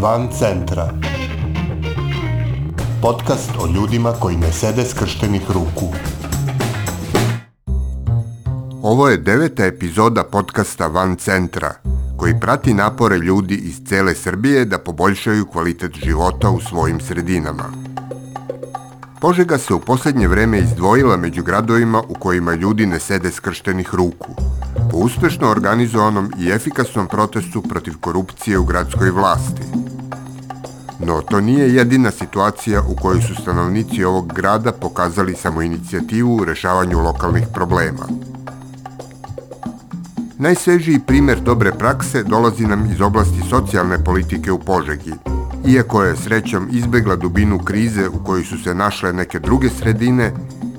Van centra. Podcast o ljudima koji ne sede skrštenih ruku. Ovo je deveta epizoda podcasta Van centra, koji prati napore ljudi iz cele Srbije da poboljšaju kvalitet života u svojim sredinama. Požega se u poslednje vreme izdvojila među gradovima u kojima ljudi ne sede skrštenih ruku, po uspešno organizovanom i efikasnom protestu protiv korupcije u gradskoj vlasti, No, to nije jedina situacija u kojoj su stanovnici ovog grada pokazali samo inicijativu u rešavanju lokalnih problema. Najsvežiji primer dobre prakse dolazi nam iz oblasti socijalne politike u Požegi. Iako je srećom izbegla dubinu krize u kojoj su se našle neke druge sredine,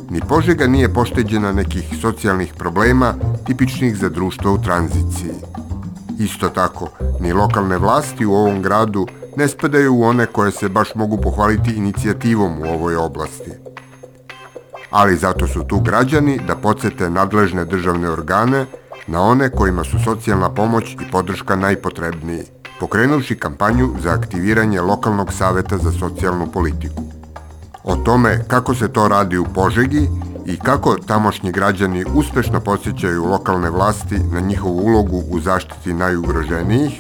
ni Požega nije pošteđena nekih socijalnih problema tipičnih za društvo u tranziciji. Isto tako, ni lokalne vlasti u ovom gradu – ne spadaju u one koje se baš mogu pohvaliti inicijativom u ovoj oblasti. Ali zato su tu građani da podsete nadležne državne organe na one kojima su socijalna pomoć i podrška najpotrebniji, pokrenuvši kampanju za aktiviranje Lokalnog saveta za socijalnu politiku. O tome kako se to radi u Požegi i kako tamošnji građani uspešno posjećaju lokalne vlasti na njihovu ulogu u zaštiti najugroženijih,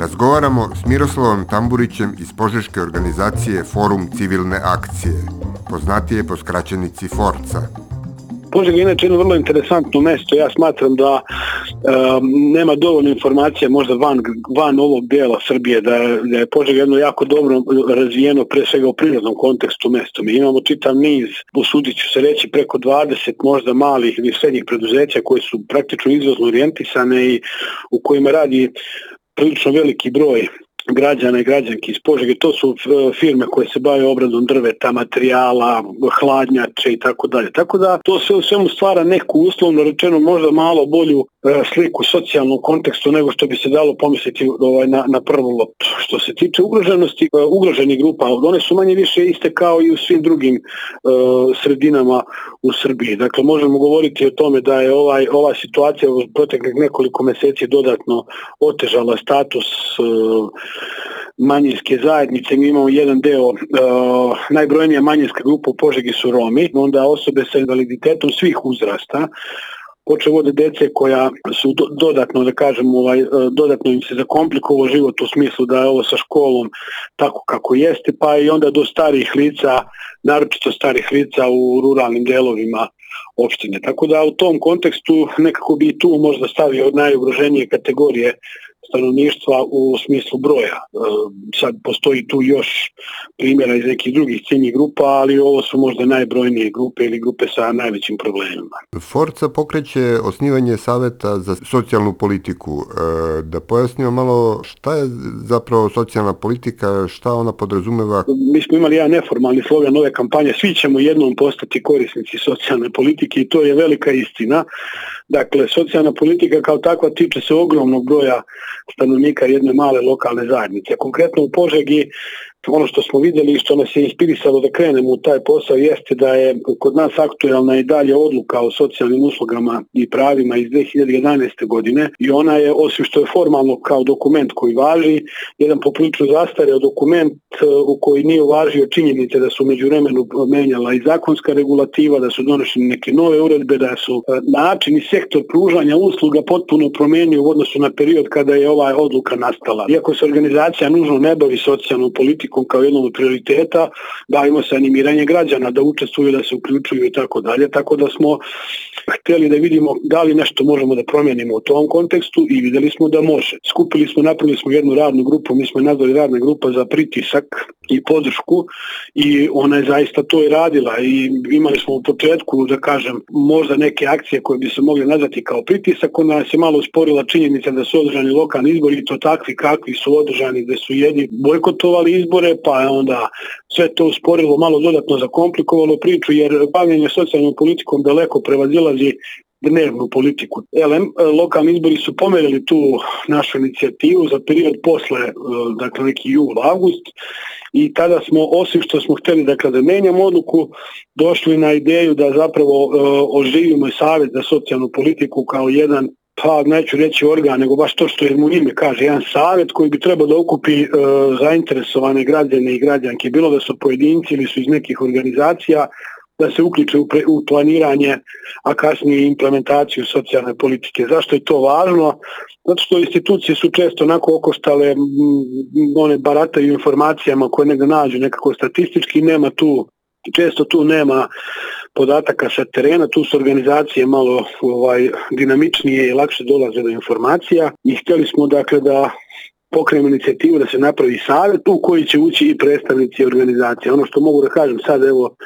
Razgovaramo s Miroslavom Tamburićem iz požeške organizacije Forum civilne akcije, poznatije po skraćenici Forca. Požeg je inače jedno vrlo interesantno mesto. Ja smatram da um, nema dovoljno informacija možda van, van ovog dela Srbije, da je, da je Požeg jedno jako dobro razvijeno pre svega u prirodnom kontekstu mesto. Mi imamo čitav niz, usudit ću se reći, preko 20 možda malih ili srednjih preduzeća koji su praktično izvozno orijentisane i u kojima radi prilično veliki broj građana i građanki iz Požege, to su e, firme koje se bave obradom drveta, materijala, hladnjače i tako dalje. Tako da to sve u svemu stvara neku uslovno rečeno možda malo bolju e, sliku socijalnom kontekstu nego što bi se dalo pomisliti ovaj, na, na prvu loptu. Što se tiče ugroženosti, e, ugroženi grupa, one su manje više iste kao i u svim drugim sredinama u Srbiji. Dakle, možemo govoriti o tome da je ovaj, ova situacija u proteklih nekoliko meseci dodatno otežala status uh, manjinske zajednice. Mi imamo jedan deo, e, najbrojnija manjinska grupa u Požegi su Romi, onda osobe sa invaliditetom svih uzrasta, počeo od dece koja su dodatno, da kažem, ovaj, uh, dodatno im se zakomplikovao život u smislu da je ovo sa školom tako kako jeste, pa i onda do starih lica, naročito starih lica u ruralnim delovima opštine. Tako da u tom kontekstu nekako bi tu možda stavio najugroženije kategorije stanovništva u smislu broja. E, sad postoji tu još primjera iz nekih drugih ciljnih grupa, ali ovo su možda najbrojnije grupe ili grupe sa najvećim problemima. Forca pokreće osnivanje Saveta za socijalnu politiku. E, da pojasnimo malo šta je zapravo socijalna politika, šta ona podrazumeva? Mi smo imali jedan neformalni slogan nove kampanje, svi ćemo jednom postati korisnici socijalne politike i to je velika istina. Dakle, socijalna politika kao takva tiče se ogromnog broja stanovnika jedne male lokalne zajednice. Konkretno u Požegi ono što smo videli i što nas je inspirisalo da krenemo u taj posao jeste da je kod nas aktuelna i dalje odluka o socijalnim uslugama i pravima iz 2011. godine i ona je, osim što je formalno kao dokument koji važi, jedan poprilično zastareo dokument e, u koji nije uvažio činjenice da su među vremenu menjala i zakonska regulativa, da su donošene neke nove uredbe, da su e, način i sektor pružanja usluga potpuno promenio u odnosu na period kada je ova odluka nastala. Iako se organizacija nužno ne bavi socijalnom politikom, politikom kao jednom od prioriteta, bavimo da se animiranje građana da učestvuju, da se uključuju i tako dalje, tako da smo hteli da vidimo da li nešto možemo da promenimo u tom kontekstu i videli smo da može. Skupili smo, napravili smo jednu radnu grupu, mi smo nazvali radna grupa za pritisak i podršku i ona je zaista to i radila i imali smo u početku, da kažem, možda neke akcije koje bi se mogli nazvati kao pritisak, ona se malo usporila činjenica da su održani lokalni izbori i to takvi kakvi su održani, da su jedni bojkotovali izbore, procedure, pa je onda sve to usporilo, malo dodatno zakomplikovalo priču, jer bavljenje socijalnom politikom daleko prevazilazi dnevnu politiku. LM, lokalni izbori su pomerili tu našu inicijativu za period posle, e, dakle neki jul, avgust i tada smo, osim što smo hteli dakle, da menjamo odluku, došli na ideju da zapravo e, oživimo i Savjet za socijalnu politiku kao jedan pa neću reći organ, nego baš to što je mu ime kaže, jedan savjet koji bi trebao da okupi e, zainteresovane građane i građanke, bilo da su pojedinci ili su iz nekih organizacija, da se uključe u, pre, u planiranje, a kasnije implementaciju socijalne politike. Zašto je to važno? Zato što institucije su često onako okostale, m, one barataju informacijama koje negde nađu nekako statistički, nema tu često tu nema podataka sa terena, tu su organizacije malo ovaj dinamičnije i lakše dolaze do informacija i hteli smo dakle da pokrenemo inicijativu da se napravi savjet u koji će ući i predstavnici organizacije. Ono što mogu da kažem sad evo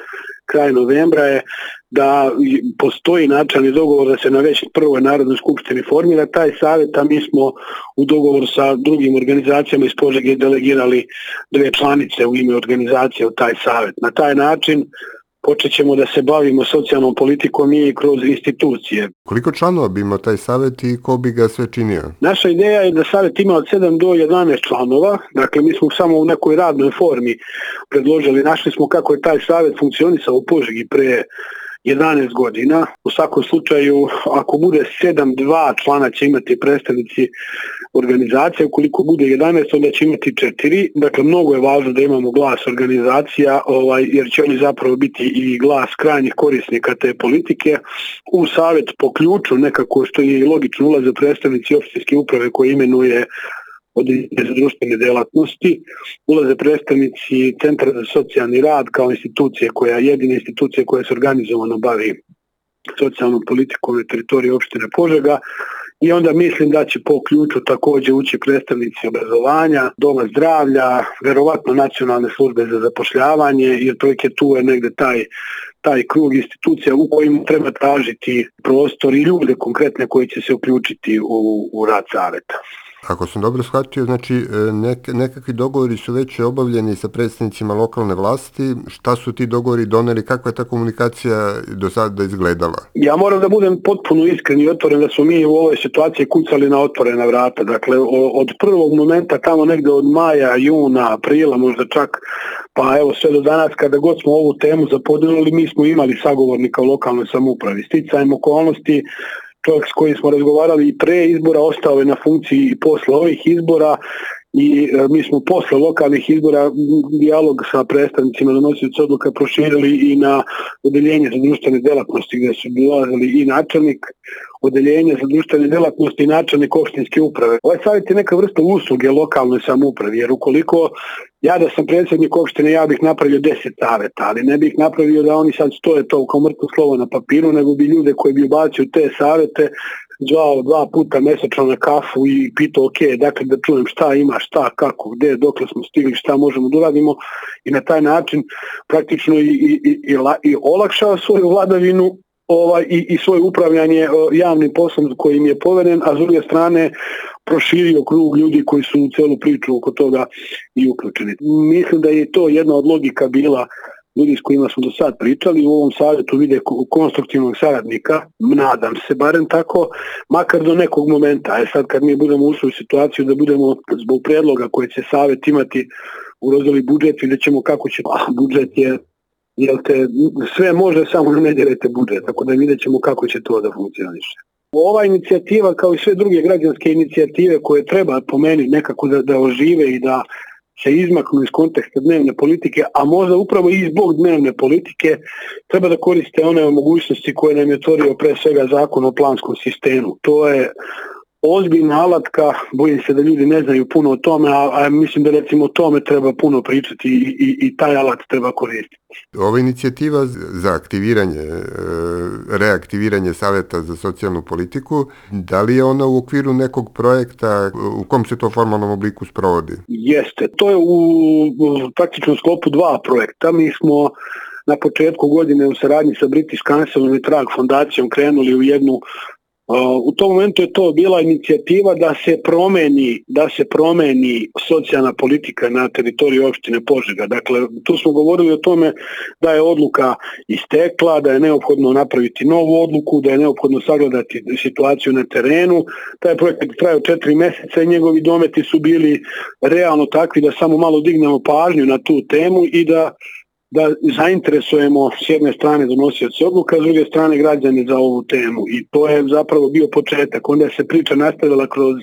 kraj novembra je da postoji načalni dogovor da se na već prvoj Narodnoj skupštini formira taj savjet, a mi smo u dogovor sa drugim organizacijama iz Požege delegirali dve članice u ime organizacije u taj savjet. Na taj način počet ćemo da se bavimo socijalnom politikom i kroz institucije. Koliko članova bi imao taj savjet i ko bi ga sve činio? Naša ideja je da savjet ima od 7 do 11 članova, dakle mi smo samo u nekoj radnoj formi predložili, našli smo kako je taj savjet funkcionisao u Požegi pre 11 godina. U svakom slučaju, ako bude 7-2 člana će imati predstavnici organizacije, ukoliko bude 11, onda će imati 4. Dakle, mnogo je važno da imamo glas organizacija, ovaj, jer će oni zapravo biti i glas krajnjih korisnika te politike. U savjet po ključu nekako što je i logično ulaze predstavnici opštinske uprave koje imenuje određene društvene delatnosti. Ulaze predstavnici Centra za socijalni rad kao institucije koja je jedina institucija koja se organizovano bavi socijalnom politikom na teritoriji opštine Požega i onda mislim da će po ključu takođe ući predstavnici obrazovanja, doma zdravlja, verovatno nacionalne službe za zapošljavanje i otprilike tu je negde taj taj krug institucija u kojim treba tražiti prostor i ljude konkretne koji će se uključiti u, u rad saveta. Ako sam dobro shvatio, znači e, nek, nekakvi dogovori su već obavljeni sa predstavnicima lokalne vlasti. Šta su ti dogovori doneli? Kakva je ta komunikacija do sada izgledala? Ja moram da budem potpuno iskren i otvoren da smo mi u ovoj situaciji kucali na otvorena vrata. Dakle, od prvog momenta, tamo negde od maja, juna, aprila, možda čak, pa evo sve do danas, kada god smo ovu temu zapodinuli, mi smo imali sagovornika u lokalnoj samoupravi. Sticajem okolnosti, čovjek s kojim smo razgovarali i pre izbora, ostao je na funkciji i posle ovih izbora i e, mi smo posle lokalnih izbora dijalog sa predstavnicima donosioca odluka proširili i na odeljenje za društvene delatnosti gde su dolazili i načelnik odeljenja za društvene delatnosti i načelnik opštinske uprave. Ovaj savjet je neka vrsta usluge lokalnoj samoupravi, jer ukoliko ja da sam predsednik opštine, ja bih napravio 10 saveta, ali ne bih napravio da oni sad stoje to kao mrtvo slovo na papiru, nego bi ljude koji bi ubacio te savete zvao dva puta mesečno na kafu i pitao, ok, dakle da čujem šta ima, šta, kako, gde, dokle smo stigli, šta možemo da uradimo i na taj način praktično i, i, i, i, la, i olakšao svoju vladavinu ovaj, i, i svoje upravljanje javnim poslom kojim je poveren, a s druge strane proširio krug ljudi koji su u celu priču oko toga i uključeni. Mislim da je to jedna od logika bila ljudi s kojima smo do sad pričali u ovom savjetu vide konstruktivnog saradnika, nadam se barem tako, makar do nekog momenta. E sad kad mi budemo u u situaciju da budemo zbog predloga koje će savjet imati urozili budžet, vidjet ćemo kako će, a budžet je jel te, sve može, samo ne delite budžet, tako da vidjet ćemo kako će to da funkcioniše. Ova inicijativa kao i sve druge građanske inicijative koje treba po meni nekako da, da ožive i da se izmaknu iz konteksta dnevne politike, a možda upravo i zbog dnevne politike, treba da koriste one mogućnosti koje nam je otvorio pre svega zakon o planskom sistemu. To je ozbiljna alatka, bojim se da ljudi ne znaju puno o tome, a, a mislim da recimo o tome treba puno pričati i, i, i taj alat treba koristiti. Ova inicijativa za aktiviranje, e, reaktiviranje Saveta za socijalnu politiku, da li je ona u okviru nekog projekta u kom se to formalnom obliku sprovodi? Jeste, to je u praktičnom sklopu dva projekta. Mi smo na početku godine u saradnji sa British Council i Trag fondacijom krenuli u jednu U tom momentu je to bila inicijativa da se promeni, da se promeni socijalna politika na teritoriji opštine Požega. Dakle, tu smo govorili o tome da je odluka istekla, da je neophodno napraviti novu odluku, da je neophodno sagledati situaciju na terenu. Taj projekat trajao četiri meseca i njegovi dometi su bili realno takvi da samo malo dignemo pažnju na tu temu i da da zainteresujemo s jedne strane donosioce odluka, s druge strane građane za ovu temu i to je zapravo bio početak. Onda se priča nastavila kroz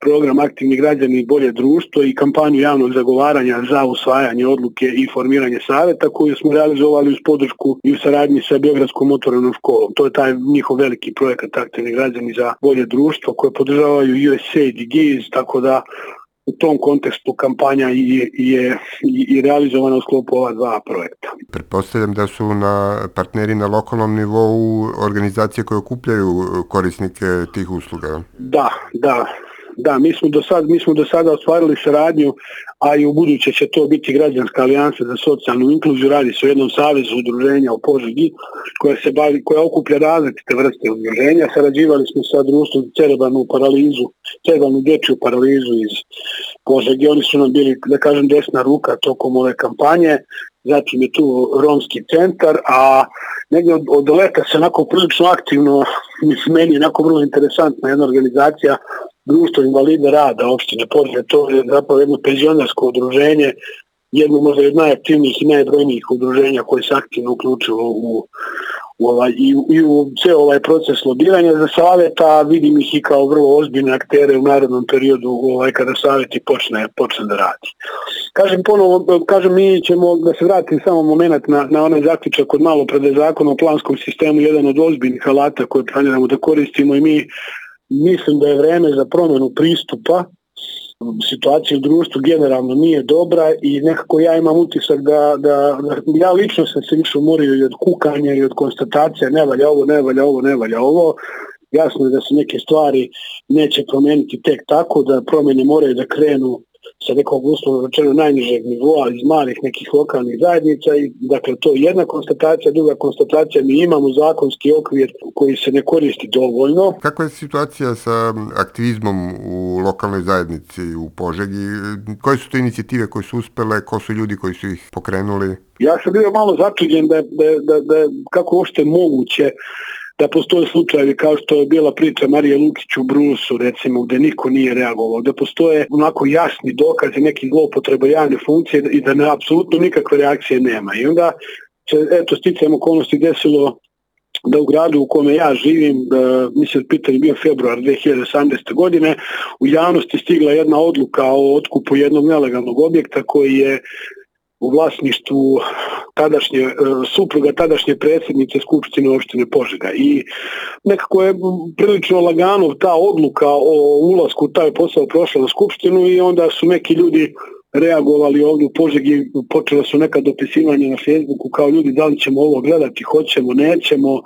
program Aktivni građani i bolje društvo i kampanju javnog zagovaranja za usvajanje odluke i formiranje saveta koju smo realizovali uz podršku i u saradnji sa Beogradskom otvorenom školom. To je taj njihov veliki projekat Aktivni građani za bolje društvo koje podržavaju USAID i GIZ, tako da u tom kontekstu kampanja je, je, je realizovana u sklopu ova dva projekta. Pretpostavljam da su na partneri na lokalnom nivou organizacije koje okupljaju korisnike tih usluga. Da, da. Da, mi smo do sad, mi smo do sada ostvarili saradnju, a i u buduće će to biti građanska alijansa za socijalnu inkluziju, radi se o jednom savezu udruženja u Požegi koja se bavi, koja okuplja različite vrste udruženja. Sarađivali smo sa društvom cerebralnu paralizu, cerebralnu dječju paralizu iz Požegi. Oni su nam bili, da kažem, desna ruka tokom ove kampanje znači je tu romski centar, a negdje od, od leta se onako prilično aktivno, meni je onako vrlo interesantna jedna organizacija društvo invalida rada opštine Podre, to je zapravo jedno penzionersko udruženje, jedno možda od najaktivnijih i najbrojnijih udruženja koje se aktivno uključilo u, u ovaj, i, i u ceo ovaj proces lobiranja za saveta, vidim ih i kao vrlo ozbiljne aktere u narodnom periodu ovaj, kada saveti počne, počne da radi. Kažem ponovo, kažem mi ćemo da se vratim samo moment na, na onaj zaključak kod malo prede da zakona o planskom sistemu, jedan od ozbiljnih alata koje planiramo da koristimo i mi mislim da je vreme za promenu pristupa situacija u društvu generalno nije dobra i nekako ja imam utisak da, da, da ja lično sam se više umorio i od kukanja i od konstatacija ne valja ovo, ne valja ovo, ne valja ovo jasno je da se neke stvari neće promeniti tek tako, da promene moraju da krenu sa nekog uslovno rečeno najnižeg nivoa iz malih nekih lokalnih zajednica i dakle to je jedna konstatacija, druga konstatacija mi imamo zakonski okvir koji se ne koristi dovoljno. Kakva je situacija sa aktivizmom u lokalnoj zajednici u Požegi? Koje su to inicijative koje su uspele, ko su ljudi koji su ih pokrenuli? Ja sam bio malo začuđen da, da, da, da kako uopšte moguće da postoje slučajevi kao što je bila priča Marije Lukić u Brusu recimo gde niko nije reagovao, da postoje onako jasni dokazi nekih zloupotreba javne funkcije i da ne, apsolutno nikakve reakcije nema. I onda se eto sticajem okolnosti desilo da u gradu u kome ja živim, da, e, mislim pitanje bio februar 2018. godine, u javnosti stigla jedna odluka o otkupu jednog nelegalnog objekta koji je u vlasništvu tadašnje, e, supruga tadašnje predsjednice Skupštine opštine Požega i nekako je prilično lagano ta odluka o ulasku taj posao prošla na Skupštinu i onda su neki ljudi reagovali ovdje u Požegi, počela su neka dopisivanja na Facebooku kao ljudi da li ćemo ovo gledati, hoćemo, nećemo,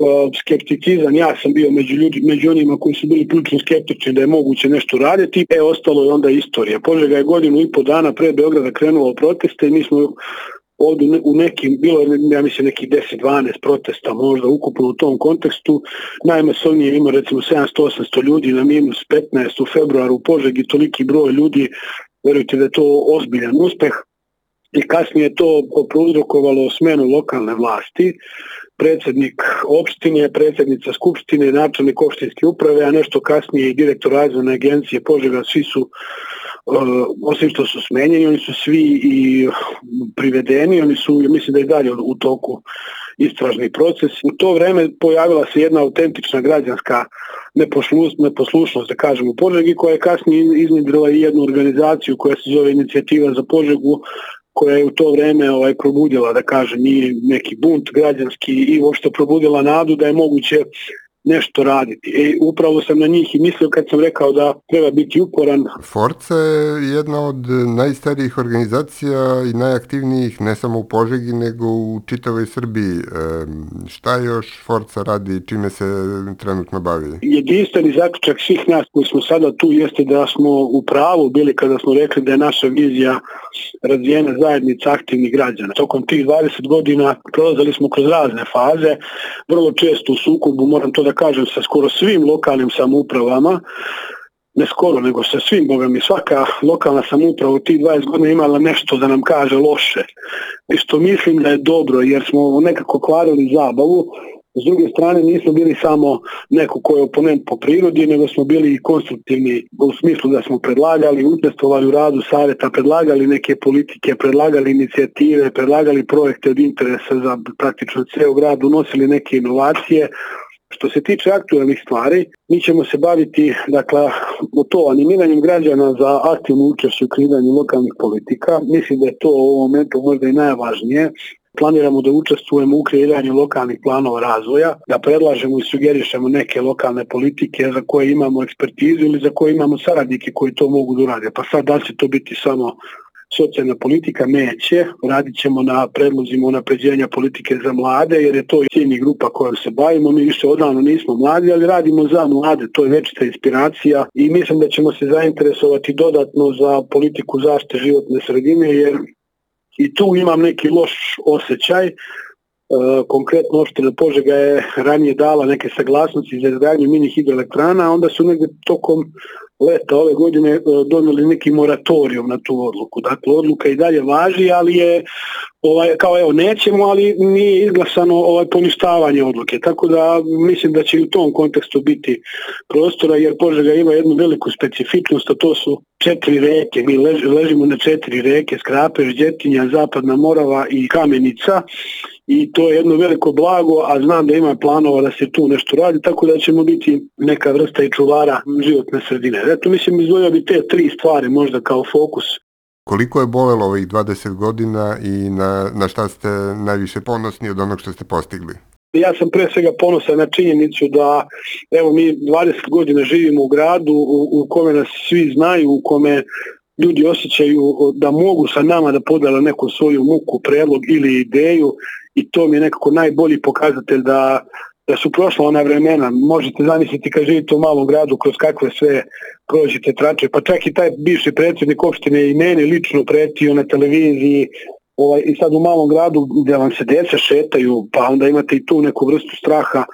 Eh, skepticizam, ja sam bio među, ljudi, među onima koji su bili ključno skeptični da je moguće nešto raditi, e, ostalo je onda istorija. Požega je godinu i po dana pre Beograda krenula u proteste i mi smo ovdje u nekim, bilo je, ja mislim, nekih 10-12 protesta možda ukupno u tom kontekstu. Najmasovnije ima recimo 700-800 ljudi na minus 15 u februaru u Požegi, toliki broj ljudi, verujte da je to ozbiljan uspeh i kasnije je to prouzrokovalo smenu lokalne vlasti. Predsednik opštine, predsednica skupštine, načelnik opštinske uprave, a nešto kasnije i direktor razvojne agencije Požega, svi su e, osim što su smenjeni, oni su svi i privedeni, oni su, ja mislim da je dalje u toku istražni proces. U to vreme pojavila se jedna autentična građanska neposlušnost, da kažem, u Požegi, koja je kasnije iznedrila i jednu organizaciju koja se zove Inicijativa za Požegu, koja je u to vreme ovaj probudila, da kažem, i neki bunt građanski i uopšte probudila nadu da je moguće nešto raditi. E, upravo sam na njih i mislio kad sam rekao da treba biti uporan. Forca je jedna od najstarijih organizacija i najaktivnijih ne samo u Požegi nego u čitavoj Srbiji. E, šta još Forca radi i čime se trenutno bavi? Jedinstveni zaključak svih nas koji smo sada tu jeste da smo u pravu bili kada smo rekli da je naša vizija razvijena zajednica aktivnih građana. Tokom tih 20 godina prolazili smo kroz razne faze, vrlo često u sukobu, moram to da kažem sa skoro svim lokalnim samoupravama, ne skoro nego sa svim bogom i svaka lokalna samouprava u tih 20 godina imala nešto da nam kaže loše Isto mislim da je dobro jer smo nekako kvarili zabavu s druge strane nismo bili samo neko ko je oponent po prirodi, nego smo bili i konstruktivni u smislu da smo predlagali, učestvovali u radu savjeta, predlagali neke politike, predlagali inicijative, predlagali projekte od interesa za praktično ceo grad, unosili neke inovacije, Što se tiče aktualnih stvari, mi ćemo se baviti dakle, to animiranjem građana za aktivno učešće u kreiranju lokalnih politika. Mislim da je to u ovom momentu možda i najvažnije. Planiramo da učestvujemo u kreiranju lokalnih planova razvoja, da predlažemo i sugerišemo neke lokalne politike za koje imamo ekspertizu ili za koje imamo saradnike koji to mogu da urade. Pa sad da će to biti samo socijalna politika neće. Radit ćemo na predlozima unapređenja politike za mlade, jer je to ciljni grupa kojom se bavimo. Mi više odavno nismo mladi, ali radimo za mlade. To je večita inspiracija i mislim da ćemo se zainteresovati dodatno za politiku zaštite životne sredine, jer i tu imam neki loš osjećaj e, konkretno opština Požega je ranije dala neke saglasnosti za izgradnju mini hidroelektrana, a onda su negde tokom leta ove godine e, doneli neki moratorijum na tu odluku. Dakle, odluka i dalje važi, ali je ovaj, kao evo nećemo, ali nije izglasano ovaj poništavanje odluke. Tako da mislim da će i u tom kontekstu biti prostora, jer Požega ima jednu veliku specifičnost, a to su četiri reke. Mi lež, ležimo na četiri reke, Skrapež, Đetinja, Zapadna Morava i Kamenica i to je jedno veliko blago, a znam da ima planova da se tu nešto radi, tako da ćemo biti neka vrsta i čuvara životne sredine. Eto, mislim, izdvojio bi te tri stvari možda kao fokus Koliko je bolelo ovih 20 godina i na, na šta ste najviše ponosni od onog što ste postigli? Ja sam pre svega ponosan na činjenicu da evo mi 20 godina živimo u gradu u, u kome nas svi znaju, u kome ljudi osjećaju da mogu sa nama da podele neku svoju muku, predlog ili ideju i to mi je nekako najbolji pokazatelj da da su prošla ona vremena. Možete zamisliti kad živite u malom gradu kroz kakve sve prođe te trače, pa čak i taj bivši predsjednik opštine i meni lično pretio na televiziji ovaj, i sad u malom gradu gde vam se deca šetaju, pa onda imate i tu neku vrstu straha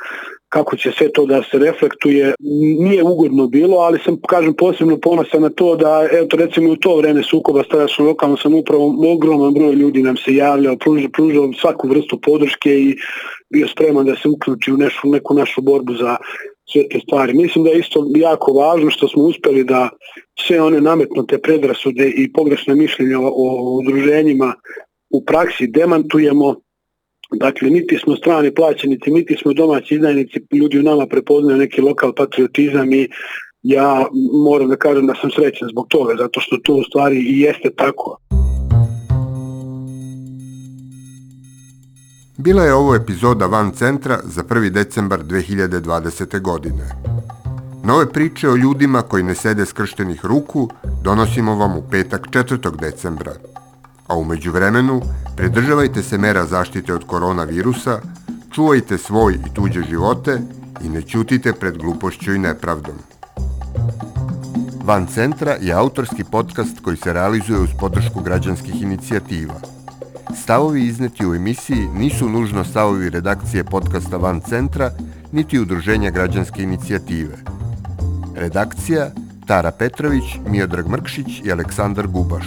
kako će sve to da se reflektuje. Nije ugodno bilo, ali sam, kažem, posebno ponosan na to da, eto, recimo u to vreme sukoba s tadašnjom lokalnom samoupravom, ogroman broj ljudi nam se javljao, pružao, pružao svaku vrstu podrške i bio spreman da se uključi u nešu, neku našu borbu za sve te stvari. Mislim da je isto jako važno što smo uspeli da sve one nametnute predrasude i pogrešne mišljenja o udruženjima u praksi demantujemo. Dakle, niti smo strani plaćenici, niti smo domaći izdajnici, ljudi u nama prepoznaju neki lokal patriotizam i ja moram da kažem da sam srećan zbog toga, zato što to u stvari i jeste tako. Bila je ovo epizoda Van Centra za 1. decembar 2020. godine. Nove priče o ljudima koji ne sede skrštenih ruku donosimo vam u petak 4. decembra. A umeđu vremenu, pridržavajte se mera zaštite od koronavirusa, čuvajte svoj i tuđe živote i ne ćutite pred glupošću i nepravdom. Van Centra je autorski podcast koji se realizuje uz podršku građanskih inicijativa – Stavovi izneti u emisiji nisu nužno stavovi redakcije podcasta Van Centra, niti Udruženja građanske inicijative. Redakcija Tara Petrović, Miodrag Mrkšić i Aleksandar Gubaš.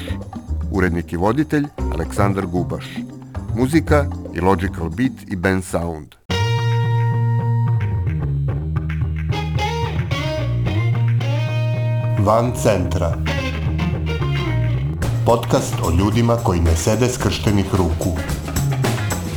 Urednik i voditelj Aleksandar Gubaš. Muzika i Logical Beat i Ben Sound. Van Centra. Podcast o ljudima koji ne sede skrštenih ruku.